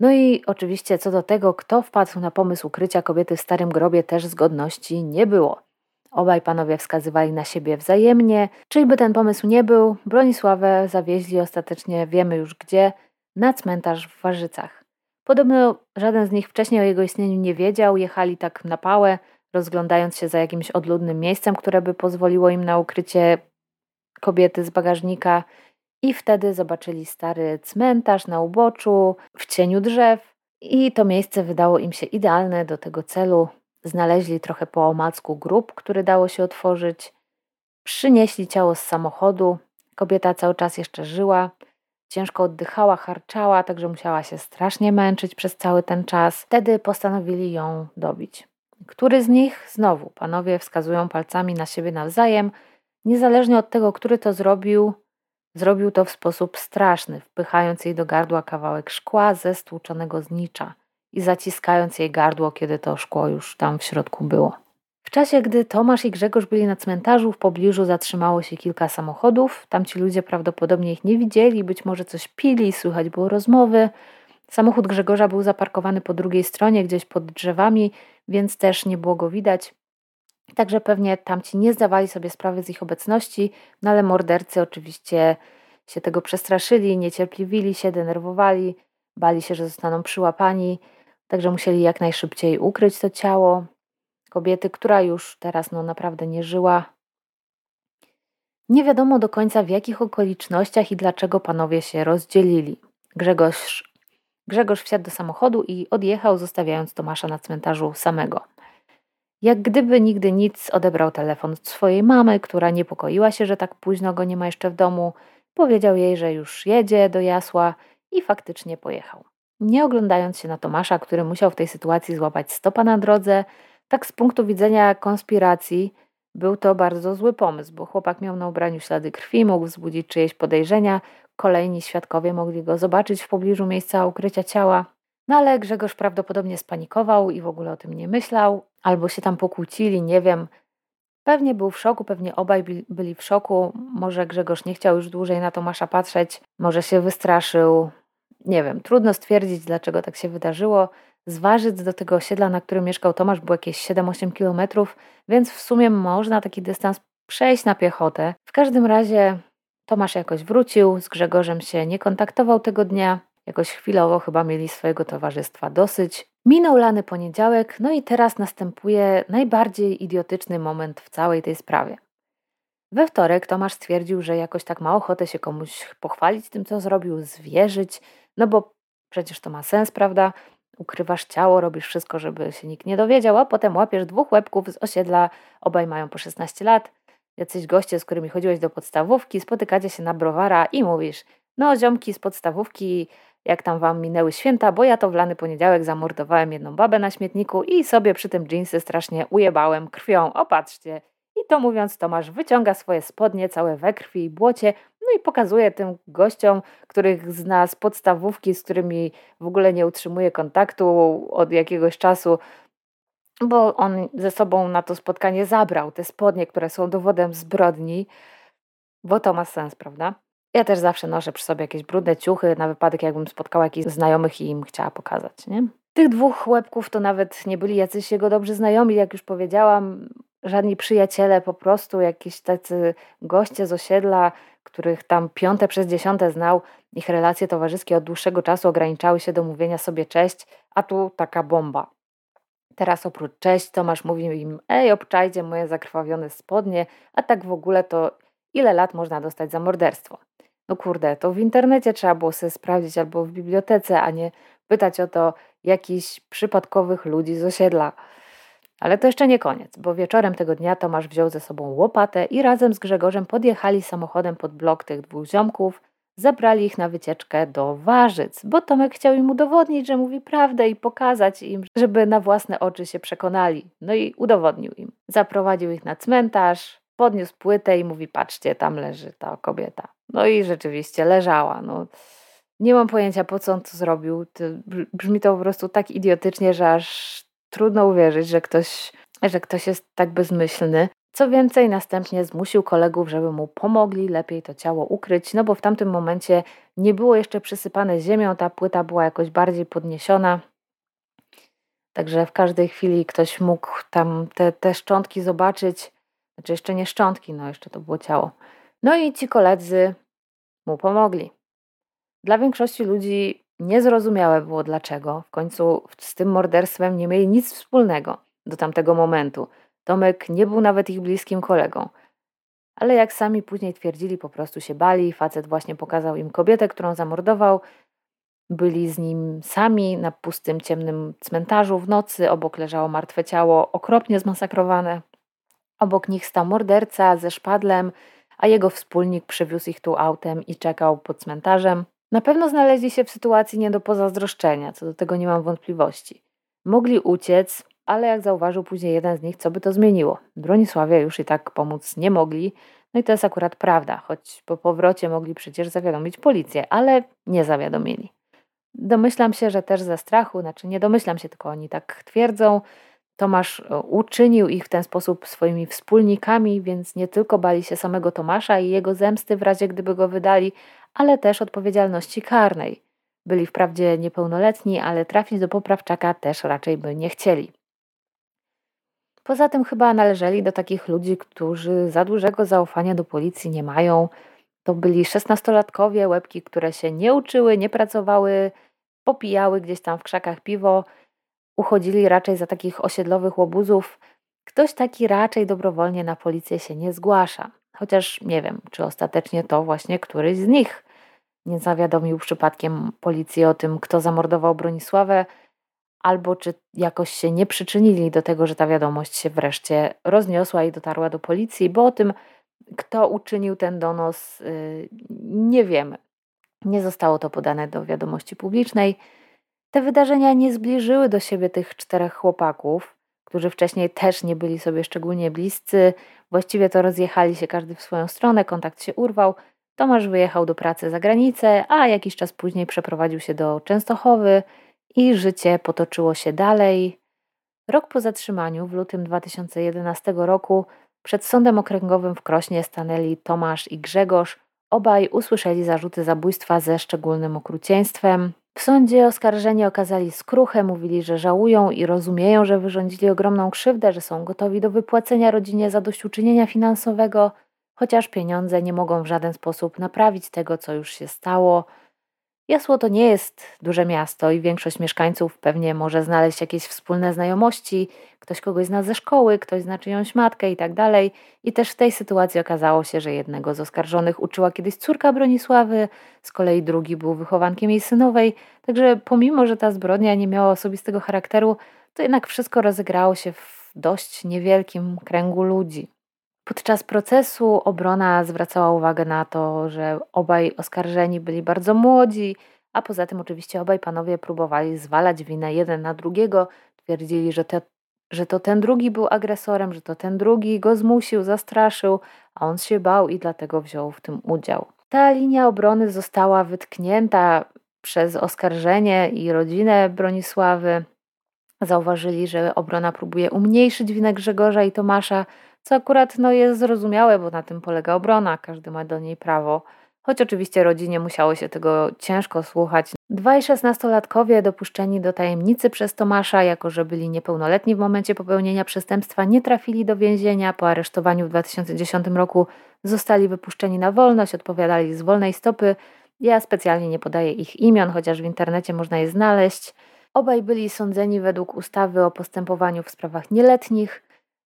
No i oczywiście co do tego, kto wpadł na pomysł ukrycia kobiety w starym grobie, też zgodności nie było. Obaj panowie wskazywali na siebie wzajemnie. Czyj by ten pomysł nie był, Bronisławę zawieźli ostatecznie, wiemy już gdzie, na cmentarz w Warzycach. Podobno żaden z nich wcześniej o jego istnieniu nie wiedział, jechali tak na pałę, rozglądając się za jakimś odludnym miejscem, które by pozwoliło im na ukrycie kobiety z bagażnika. I wtedy zobaczyli stary cmentarz na uboczu, w cieniu drzew, i to miejsce wydało im się idealne do tego celu. Znaleźli trochę po omacku grób, który dało się otworzyć. Przynieśli ciało z samochodu. Kobieta cały czas jeszcze żyła. Ciężko oddychała, harczała, także musiała się strasznie męczyć przez cały ten czas. Wtedy postanowili ją dobić. Który z nich? Znowu, panowie wskazują palcami na siebie nawzajem. Niezależnie od tego, który to zrobił, zrobił to w sposób straszny, wpychając jej do gardła kawałek szkła ze stłuczonego znicza i zaciskając jej gardło, kiedy to szkło już tam w środku było. W czasie, gdy Tomasz i Grzegorz byli na cmentarzu, w pobliżu zatrzymało się kilka samochodów. Tamci ludzie prawdopodobnie ich nie widzieli, być może coś pili, słychać było rozmowy. Samochód Grzegorza był zaparkowany po drugiej stronie, gdzieś pod drzewami, więc też nie było go widać. Także pewnie tamci nie zdawali sobie sprawy z ich obecności, no ale mordercy oczywiście się tego przestraszyli, niecierpliwili się, denerwowali, bali się, że zostaną przyłapani, także musieli jak najszybciej ukryć to ciało kobiety, która już teraz no naprawdę nie żyła. Nie wiadomo do końca w jakich okolicznościach i dlaczego panowie się rozdzielili. Grzegorz, Grzegorz wsiadł do samochodu i odjechał, zostawiając Tomasza na cmentarzu samego. Jak gdyby nigdy nic, odebrał telefon od swojej mamy, która niepokoiła się, że tak późno go nie ma jeszcze w domu. Powiedział jej, że już jedzie do Jasła i faktycznie pojechał. Nie oglądając się na Tomasza, który musiał w tej sytuacji złapać stopa na drodze, tak z punktu widzenia konspiracji był to bardzo zły pomysł, bo chłopak miał na ubraniu ślady krwi, mógł wzbudzić czyjeś podejrzenia, kolejni świadkowie mogli go zobaczyć w pobliżu miejsca ukrycia ciała. No ale Grzegorz prawdopodobnie spanikował i w ogóle o tym nie myślał, albo się tam pokłócili, nie wiem. Pewnie był w szoku, pewnie obaj byli w szoku. Może Grzegorz nie chciał już dłużej na Tomasza patrzeć, może się wystraszył. Nie wiem, trudno stwierdzić, dlaczego tak się wydarzyło. Z Warzyc do tego osiedla, na którym mieszkał Tomasz, było jakieś 7-8 kilometrów, więc w sumie można taki dystans przejść na piechotę. W każdym razie Tomasz jakoś wrócił, z Grzegorzem się nie kontaktował tego dnia. Jakoś chwilowo chyba mieli swojego towarzystwa dosyć. Minął lany poniedziałek, no i teraz następuje najbardziej idiotyczny moment w całej tej sprawie. We wtorek Tomasz stwierdził, że jakoś tak ma ochotę się komuś pochwalić tym, co zrobił, zwierzyć, no bo przecież to ma sens, prawda? Ukrywasz ciało, robisz wszystko, żeby się nikt nie dowiedział, a potem łapiesz dwóch łebków z osiedla, obaj mają po 16 lat, jacyś goście, z którymi chodziłeś do podstawówki, spotykacie się na browara i mówisz, no ziomki z podstawówki, jak tam wam minęły święta, bo ja to w lany poniedziałek zamordowałem jedną babę na śmietniku i sobie przy tym dżinsy strasznie ujebałem krwią. Opatrzcie. I to mówiąc, Tomasz wyciąga swoje spodnie całe we krwi i błocie, i pokazuje tym gościom, których zna z podstawówki, z którymi w ogóle nie utrzymuje kontaktu od jakiegoś czasu, bo on ze sobą na to spotkanie zabrał te spodnie, które są dowodem zbrodni, bo to ma sens, prawda? Ja też zawsze noszę przy sobie jakieś brudne ciuchy na wypadek, jakbym spotkała jakichś znajomych i im chciała pokazać, nie? Tych dwóch łebków to nawet nie byli jacyś jego dobrzy znajomi, jak już powiedziałam, żadni przyjaciele, po prostu jakieś tacy goście z osiedla, których tam piąte przez dziesiąte znał. Ich relacje towarzyskie od dłuższego czasu ograniczały się do mówienia sobie cześć, a tu taka bomba. Teraz oprócz cześć Tomasz mówił im, ej obczajcie moje zakrwawione spodnie, a tak w ogóle to ile lat można dostać za morderstwo. No kurde, to w internecie trzeba było sobie sprawdzić albo w bibliotece, a nie pytać o to jakichś przypadkowych ludzi z osiedla. Ale to jeszcze nie koniec, bo wieczorem tego dnia Tomasz wziął ze sobą łopatę i razem z Grzegorzem podjechali samochodem pod blok tych dwóch ziomków, zabrali ich na wycieczkę do Warzyc, bo Tomek chciał im udowodnić, że mówi prawdę i pokazać im, żeby na własne oczy się przekonali. No i udowodnił im. Zaprowadził ich na cmentarz, podniósł płytę i mówi: Patrzcie, tam leży ta kobieta. No i rzeczywiście leżała. No. Nie mam pojęcia, po co on to zrobił. Brzmi to po prostu tak idiotycznie, że aż trudno uwierzyć, że ktoś, że ktoś jest tak bezmyślny. Co więcej, następnie zmusił kolegów, żeby mu pomogli lepiej to ciało ukryć, no bo w tamtym momencie nie było jeszcze przysypane ziemią, ta płyta była jakoś bardziej podniesiona. Także w każdej chwili ktoś mógł tam te, te szczątki zobaczyć. Znaczy jeszcze nie szczątki, no jeszcze to było ciało. No i ci koledzy mu pomogli. Dla większości ludzi niezrozumiałe było dlaczego. W końcu z tym morderstwem nie mieli nic wspólnego do tamtego momentu. Tomek nie był nawet ich bliskim kolegą. Ale jak sami później twierdzili, po prostu się bali. Facet właśnie pokazał im kobietę, którą zamordował. Byli z nim sami na pustym, ciemnym cmentarzu w nocy. Obok leżało martwe ciało, okropnie zmasakrowane. Obok nich stał morderca ze szpadlem, a jego wspólnik przywiózł ich tu autem i czekał pod cmentarzem. Na pewno znaleźli się w sytuacji nie do pozazdroszczenia, co do tego nie mam wątpliwości. Mogli uciec, ale jak zauważył później jeden z nich, co by to zmieniło? Bronisławie już i tak pomóc nie mogli, no i to jest akurat prawda, choć po powrocie mogli przecież zawiadomić policję, ale nie zawiadomili. Domyślam się, że też ze strachu, znaczy nie domyślam się, tylko oni tak twierdzą, Tomasz e, uczynił ich w ten sposób swoimi wspólnikami, więc nie tylko bali się samego Tomasza i jego zemsty w razie gdyby go wydali, ale też odpowiedzialności karnej. Byli wprawdzie niepełnoletni, ale trafić do poprawczaka też raczej by nie chcieli. Poza tym chyba należeli do takich ludzi, którzy za dużego zaufania do policji nie mają. To byli szesnastolatkowie, łebki, które się nie uczyły, nie pracowały, popijały gdzieś tam w krzakach piwo uchodzili raczej za takich osiedlowych łobuzów. Ktoś taki raczej dobrowolnie na policję się nie zgłasza. Chociaż nie wiem, czy ostatecznie to właśnie któryś z nich nie zawiadomił przypadkiem policji o tym, kto zamordował Bronisławę, albo czy jakoś się nie przyczynili do tego, że ta wiadomość się wreszcie rozniosła i dotarła do policji, bo o tym, kto uczynił ten donos, y, nie wiemy. Nie zostało to podane do wiadomości publicznej. Te wydarzenia nie zbliżyły do siebie tych czterech chłopaków, którzy wcześniej też nie byli sobie szczególnie bliscy. Właściwie to rozjechali się każdy w swoją stronę, kontakt się urwał. Tomasz wyjechał do pracy za granicę, a jakiś czas później przeprowadził się do Częstochowy i życie potoczyło się dalej. Rok po zatrzymaniu, w lutym 2011 roku, przed sądem okręgowym w Krośnie stanęli Tomasz i Grzegorz. Obaj usłyszeli zarzuty zabójstwa ze szczególnym okrucieństwem. W sądzie oskarżeni okazali skruchę, mówili, że żałują i rozumieją, że wyrządzili ogromną krzywdę, że są gotowi do wypłacenia rodzinie zadośćuczynienia finansowego, chociaż pieniądze nie mogą w żaden sposób naprawić tego, co już się stało. Jasło to nie jest duże miasto i większość mieszkańców pewnie może znaleźć jakieś wspólne znajomości, ktoś kogoś zna ze szkoły, ktoś zna czyjąś matkę i tak dalej. I też w tej sytuacji okazało się, że jednego z oskarżonych uczyła kiedyś córka Bronisławy, z kolei drugi był wychowankiem jej synowej. Także pomimo, że ta zbrodnia nie miała osobistego charakteru, to jednak wszystko rozegrało się w dość niewielkim kręgu ludzi. Podczas procesu obrona zwracała uwagę na to, że obaj oskarżeni byli bardzo młodzi, a poza tym oczywiście obaj panowie próbowali zwalać winę jeden na drugiego. Twierdzili, że, te, że to ten drugi był agresorem, że to ten drugi go zmusił, zastraszył, a on się bał i dlatego wziął w tym udział. Ta linia obrony została wytknięta przez oskarżenie i rodzinę Bronisławy. Zauważyli, że obrona próbuje umniejszyć winę Grzegorza i Tomasza, co akurat no, jest zrozumiałe, bo na tym polega obrona, każdy ma do niej prawo. Choć oczywiście rodzinie musiało się tego ciężko słuchać. Dwaj szesnastolatkowie dopuszczeni do tajemnicy przez Tomasza, jako że byli niepełnoletni w momencie popełnienia przestępstwa, nie trafili do więzienia. Po aresztowaniu w 2010 roku zostali wypuszczeni na wolność, odpowiadali z wolnej stopy. Ja specjalnie nie podaję ich imion, chociaż w internecie można je znaleźć. Obaj byli sądzeni według ustawy o postępowaniu w sprawach nieletnich.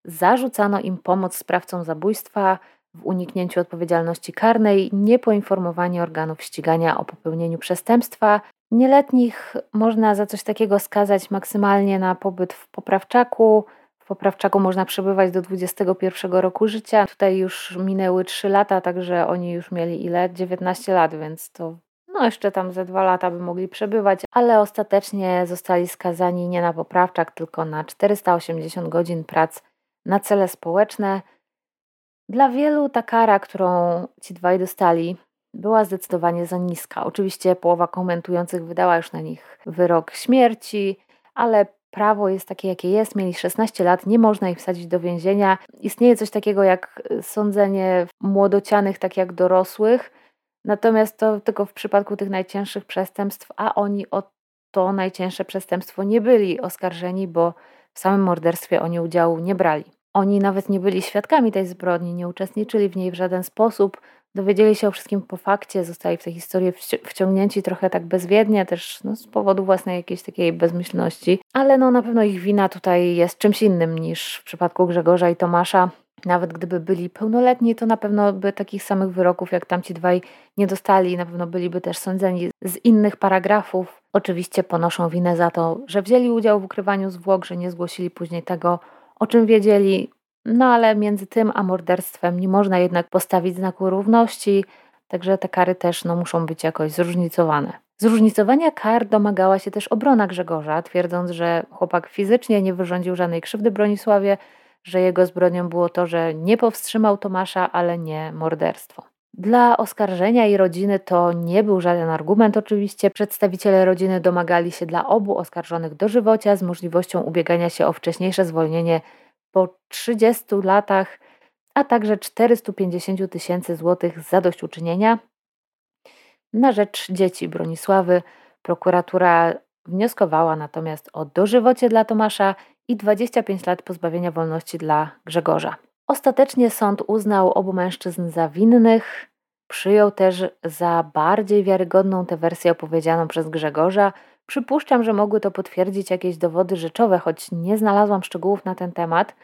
Zarzucano im pomoc sprawcom zabójstwa w uniknięciu odpowiedzialności karnej, niepoinformowanie organów ścigania o popełnieniu przestępstwa. Nieletnich można za coś takiego skazać maksymalnie na pobyt w poprawczaku. W poprawczaku można przebywać do 21 roku życia. Tutaj już minęły 3 lata, także oni już mieli ile? 19 lat, więc to no jeszcze tam ze dwa lata by mogli przebywać, ale ostatecznie zostali skazani nie na poprawczak, tylko na 480 godzin prac na cele społeczne. Dla wielu ta kara, którą ci dwaj dostali, była zdecydowanie za niska. Oczywiście połowa komentujących wydała już na nich wyrok śmierci, ale prawo jest takie, jakie jest. Mieli 16 lat, nie można ich wsadzić do więzienia. Istnieje coś takiego jak sądzenie młodocianych, tak jak dorosłych, natomiast to tylko w przypadku tych najcięższych przestępstw, a oni o to najcięższe przestępstwo nie byli oskarżeni, bo w samym morderstwie oni udziału nie brali. Oni nawet nie byli świadkami tej zbrodni, nie uczestniczyli w niej w żaden sposób, dowiedzieli się o wszystkim po fakcie, zostali w tę historię wciągnięci trochę tak bezwiednie, też no, z powodu własnej jakiejś takiej bezmyślności, ale no na pewno ich wina tutaj jest czymś innym niż w przypadku Grzegorza i Tomasza. Nawet gdyby byli pełnoletni, to na pewno by takich samych wyroków jak tamci dwaj nie dostali, na pewno byliby też sądzeni z innych paragrafów. Oczywiście ponoszą winę za to, że wzięli udział w ukrywaniu zwłok, że nie zgłosili później tego, o czym wiedzieli, no ale między tym a morderstwem nie można jednak postawić znaku równości, także te kary też no, muszą być jakoś zróżnicowane. Zróżnicowania kar domagała się też obrona Grzegorza, twierdząc, że chłopak fizycznie nie wyrządził żadnej krzywdy Bronisławie, że jego zbrodnią było to, że nie powstrzymał Tomasza, ale nie morderstwo. Dla oskarżenia i rodziny to nie był żaden argument. Oczywiście przedstawiciele rodziny domagali się dla obu oskarżonych dożywocia z możliwością ubiegania się o wcześniejsze zwolnienie po 30 latach, a także 450 tysięcy złotych zadośćuczynienia. Na rzecz dzieci Bronisławy prokuratura wnioskowała natomiast o dożywocie dla Tomasza i 25 lat pozbawienia wolności dla Grzegorza. Ostatecznie sąd uznał obu mężczyzn za winnych. Przyjął też za bardziej wiarygodną tę wersję opowiedzianą przez Grzegorza. Przypuszczam, że mogły to potwierdzić jakieś dowody rzeczowe, choć nie znalazłam szczegółów na ten temat.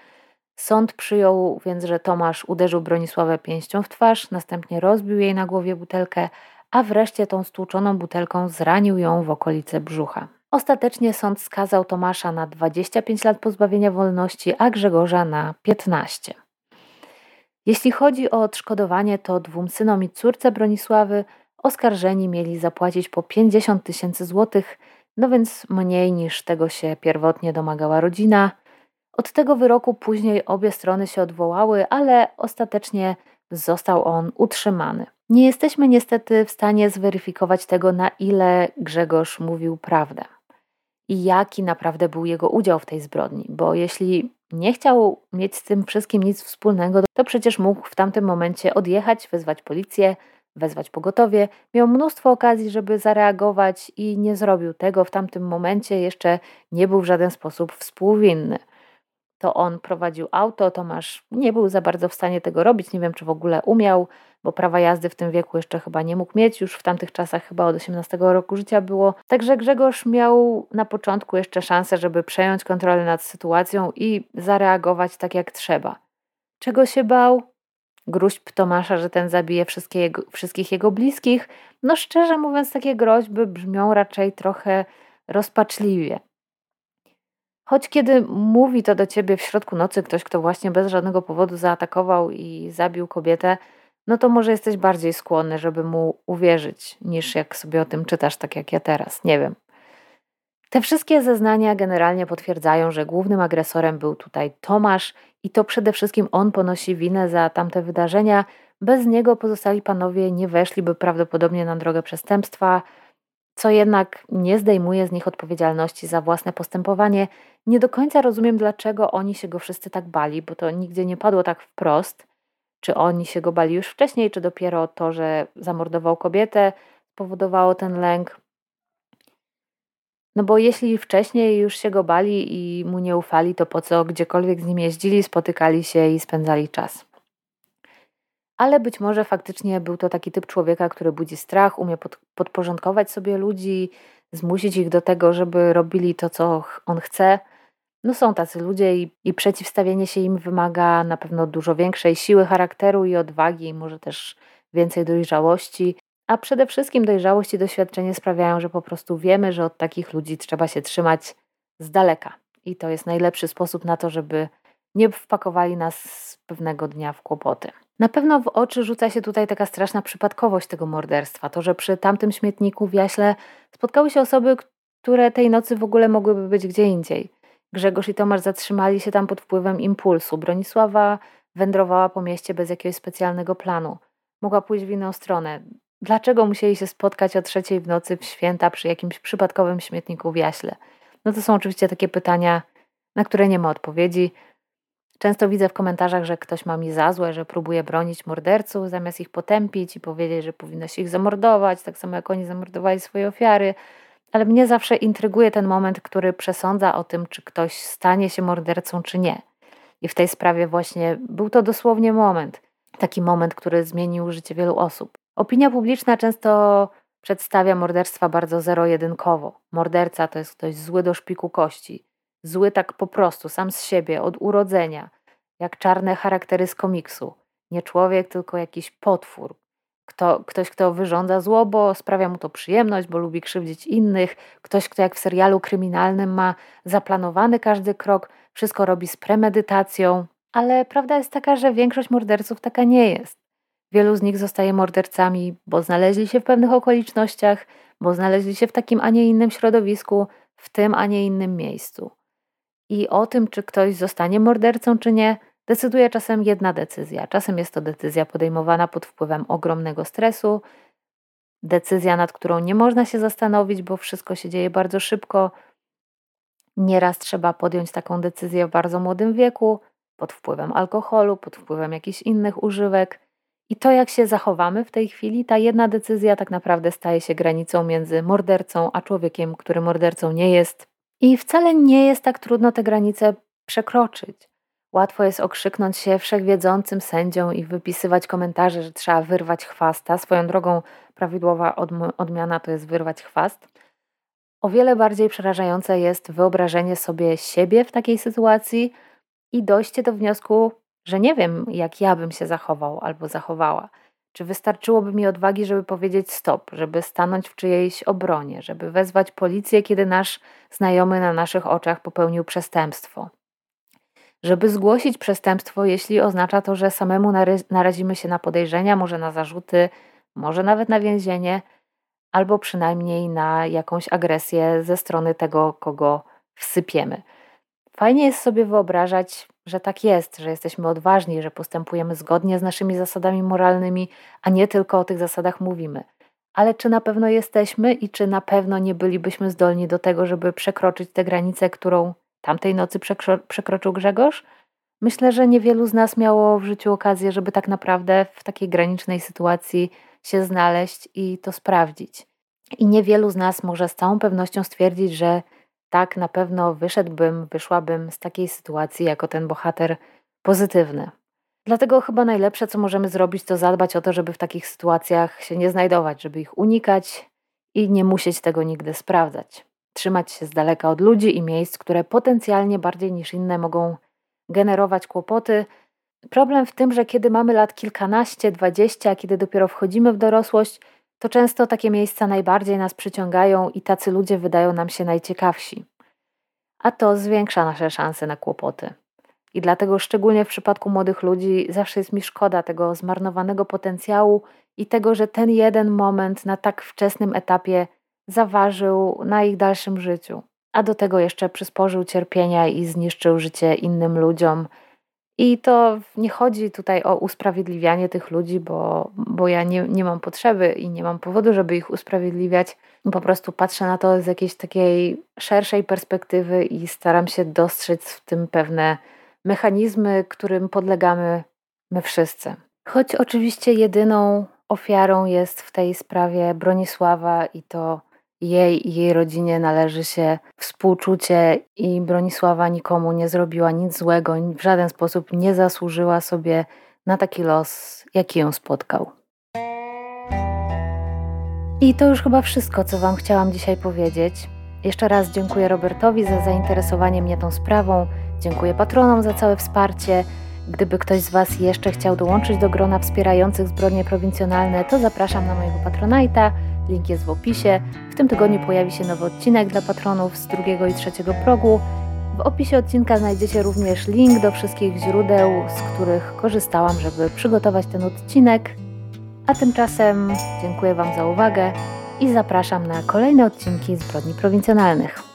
Sąd przyjął więc, że Tomasz uderzył Bronisławę pięścią w twarz, następnie rozbił jej na głowie butelkę, a wreszcie tą stłuczoną butelką zranił ją w okolice brzucha. Ostatecznie sąd skazał Tomasza na 25 lat pozbawienia wolności, a Grzegorza na 15. Jeśli chodzi o odszkodowanie, to dwóm synom i córce Bronisławy oskarżeni mieli zapłacić po 50 tysięcy złotych, no więc mniej niż tego się pierwotnie domagała rodzina. Od tego wyroku później obie strony się odwołały, ale ostatecznie został on utrzymany. Nie jesteśmy niestety w stanie zweryfikować tego, na ile Grzegorz mówił prawdę i jaki naprawdę był jego udział w tej zbrodni, bo jeśli nie chciał mieć z tym wszystkim nic wspólnego, to przecież mógł w tamtym momencie odjechać, wezwać policję, wezwać pogotowie. Miał mnóstwo okazji, żeby zareagować i nie zrobił tego w tamtym momencie, jeszcze nie był w żaden sposób współwinny to on prowadził auto. Tomasz nie był za bardzo w stanie tego robić. Nie wiem, czy w ogóle umiał, bo prawa jazdy w tym wieku jeszcze chyba nie mógł mieć. Już w tamtych czasach chyba od 18 roku życia było. Także Grzegorz miał na początku jeszcze szansę, żeby przejąć kontrolę nad sytuacją i zareagować tak jak trzeba. Czego się bał? Gruźb Tomasza, że ten zabije jego, wszystkich jego bliskich. No szczerze mówiąc, takie groźby brzmią raczej trochę rozpaczliwie. Choć kiedy mówi to do ciebie w środku nocy ktoś, kto właśnie bez żadnego powodu zaatakował i zabił kobietę, no to może jesteś bardziej skłonny, żeby mu uwierzyć, niż jak sobie o tym czytasz, tak jak ja teraz. Nie wiem. Te wszystkie zeznania generalnie potwierdzają, że głównym agresorem był tutaj Tomasz i to przede wszystkim on ponosi winę za tamte wydarzenia. Bez niego pozostali panowie nie weszliby prawdopodobnie na drogę przestępstwa, co jednak nie zdejmuje z nich odpowiedzialności za własne postępowanie. Nie do końca rozumiem, dlaczego oni się go wszyscy tak bali, bo to nigdzie nie padło tak wprost. Czy oni się go bali już wcześniej, czy dopiero to, że zamordował kobietę, spowodowało ten lęk. No bo jeśli wcześniej już się go bali i mu nie ufali, to po co gdziekolwiek z nim jeździli, spotykali się i spędzali czas ale być może faktycznie był to taki typ człowieka, który budzi strach, umie pod, podporządkować sobie ludzi, zmusić ich do tego, żeby robili to, co on chce. No są tacy ludzie i, i przeciwstawienie się im wymaga na pewno dużo większej siły charakteru i odwagi, i może też więcej dojrzałości. A przede wszystkim dojrzałość i doświadczenie sprawiają, że po prostu wiemy, że od takich ludzi trzeba się trzymać z daleka. I to jest najlepszy sposób na to, żeby nie wpakowali nas pewnego dnia w kłopoty. Na pewno w oczy rzuca się tutaj taka straszna przypadkowość tego morderstwa. To, że przy tamtym śmietniku w Jaśle spotkały się osoby, które tej nocy w ogóle mogłyby być gdzie indziej. Grzegorz i Tomasz zatrzymali się tam pod wpływem impulsu. Bronisława wędrowała po mieście bez jakiegoś specjalnego planu. Mogła pójść w inną stronę. Dlaczego musieli się spotkać o trzeciej w nocy w święta przy jakimś przypadkowym śmietniku w Jaśle? No to są oczywiście takie pytania, na które nie ma odpowiedzi. Często widzę w komentarzach, że ktoś ma mi za złe, że próbuje bronić morderców zamiast ich potępić i powiedzieć, że powinno się ich zamordować, tak samo jak oni zamordowali swoje ofiary. Ale mnie zawsze intryguje ten moment, który przesądza o tym, czy ktoś stanie się mordercą, czy nie. I w tej sprawie właśnie był to dosłownie moment, taki moment, który zmienił życie wielu osób. Opinia publiczna często przedstawia morderstwa bardzo zero-jedynkowo. Morderca to jest ktoś zły do szpiku kości, Zły tak po prostu, sam z siebie, od urodzenia, jak czarne charaktery z komiksu. Nie człowiek, tylko jakiś potwór. Kto, ktoś, kto wyrządza zło, bo sprawia mu to przyjemność, bo lubi krzywdzić innych. Ktoś, kto jak w serialu kryminalnym ma zaplanowany każdy krok, wszystko robi z premedytacją. Ale prawda jest taka, że większość morderców taka nie jest. Wielu z nich zostaje mordercami, bo znaleźli się w pewnych okolicznościach, bo znaleźli się w takim, a nie innym środowisku, w tym, a nie innym miejscu. I o tym, czy ktoś zostanie mordercą, czy nie, decyduje czasem jedna decyzja. Czasem jest to decyzja podejmowana pod wpływem ogromnego stresu, decyzja, nad którą nie można się zastanowić, bo wszystko się dzieje bardzo szybko. Nieraz trzeba podjąć taką decyzję w bardzo młodym wieku, pod wpływem alkoholu, pod wpływem jakichś innych używek. I to, jak się zachowamy w tej chwili, ta jedna decyzja tak naprawdę staje się granicą między mordercą a człowiekiem, który mordercą nie jest. I wcale nie jest tak trudno te granice przekroczyć. Łatwo jest okrzyknąć się wszechwiedzącym sędzią i wypisywać komentarze, że trzeba wyrwać chwasta. Swoją drogą prawidłowa odmiana to jest wyrwać chwast. O wiele bardziej przerażające jest wyobrażenie sobie siebie w takiej sytuacji i dojście do wniosku, że nie wiem, jak ja bym się zachował albo zachowała. Czy wystarczyłoby mi odwagi, żeby powiedzieć stop, żeby stanąć w czyjejś obronie, żeby wezwać policję, kiedy nasz znajomy na naszych oczach popełnił przestępstwo? Żeby zgłosić przestępstwo, jeśli oznacza to, że samemu narazimy się na podejrzenia, może na zarzuty, może nawet na więzienie, albo przynajmniej na jakąś agresję ze strony tego, kogo wsypiemy. Fajnie jest sobie wyobrażać, że tak jest, że jesteśmy odważni, że postępujemy zgodnie z naszymi zasadami moralnymi, a nie tylko o tych zasadach mówimy. Ale czy na pewno jesteśmy i czy na pewno nie bylibyśmy zdolni do tego, żeby przekroczyć tę granicę, którą tamtej nocy przekro przekroczył Grzegorz? Myślę, że niewielu z nas miało w życiu okazję, żeby tak naprawdę w takiej granicznej sytuacji się znaleźć i to sprawdzić. I niewielu z nas może z całą pewnością stwierdzić, że tak na pewno wyszedłbym, wyszłabym z takiej sytuacji jako ten bohater pozytywny. Dlatego chyba najlepsze, co możemy zrobić, to zadbać o to, żeby w takich sytuacjach się nie znajdować, żeby ich unikać i nie musieć tego nigdy sprawdzać. Trzymać się z daleka od ludzi i miejsc, które potencjalnie bardziej niż inne mogą generować kłopoty. Problem w tym, że kiedy mamy lat kilkanaście, dwadzieścia, kiedy dopiero wchodzimy w dorosłość, to często takie miejsca najbardziej nas przyciągają i tacy ludzie wydają nam się najciekawsi. A to zwiększa nasze szanse na kłopoty. I dlatego szczególnie w przypadku młodych ludzi zawsze jest mi szkoda tego zmarnowanego potencjału i tego, że ten jeden moment na tak wczesnym etapie zaważył na ich dalszym życiu, a do tego jeszcze przysporzył cierpienia i zniszczył życie innym ludziom i to nie chodzi tutaj o usprawiedliwianie tych ludzi, bo, bo ja nie, nie mam potrzeby i nie mam powodu, żeby ich usprawiedliwiać. Po prostu patrzę na to z jakiejś takiej szerszej perspektywy i staram się dostrzec w tym pewne mechanizmy, którym podlegamy my wszyscy. Choć oczywiście jedyną ofiarą jest w tej sprawie Bronisława i to jej i jej rodzinie należy się współczucie i Bronisława nikomu nie zrobiła nic złego, w żaden sposób nie zasłużyła sobie na taki los, jaki ją spotkał. I to już chyba wszystko, co Wam chciałam dzisiaj powiedzieć. Jeszcze raz dziękuję Robertowi za zainteresowanie mnie tą sprawą. Dziękuję patronom za całe wsparcie. Gdyby ktoś z Was jeszcze chciał dołączyć do grona wspierających zbrodnie prowincjonalne, to zapraszam na mojego patronajta. Link jest w opisie. W tym tygodniu pojawi się nowy odcinek dla patronów z drugiego i trzeciego progu. W opisie odcinka znajdziecie również link do wszystkich źródeł, z których korzystałam, żeby przygotować ten odcinek. A tymczasem dziękuję Wam za uwagę i zapraszam na kolejne odcinki Zbrodni Prowincjonalnych.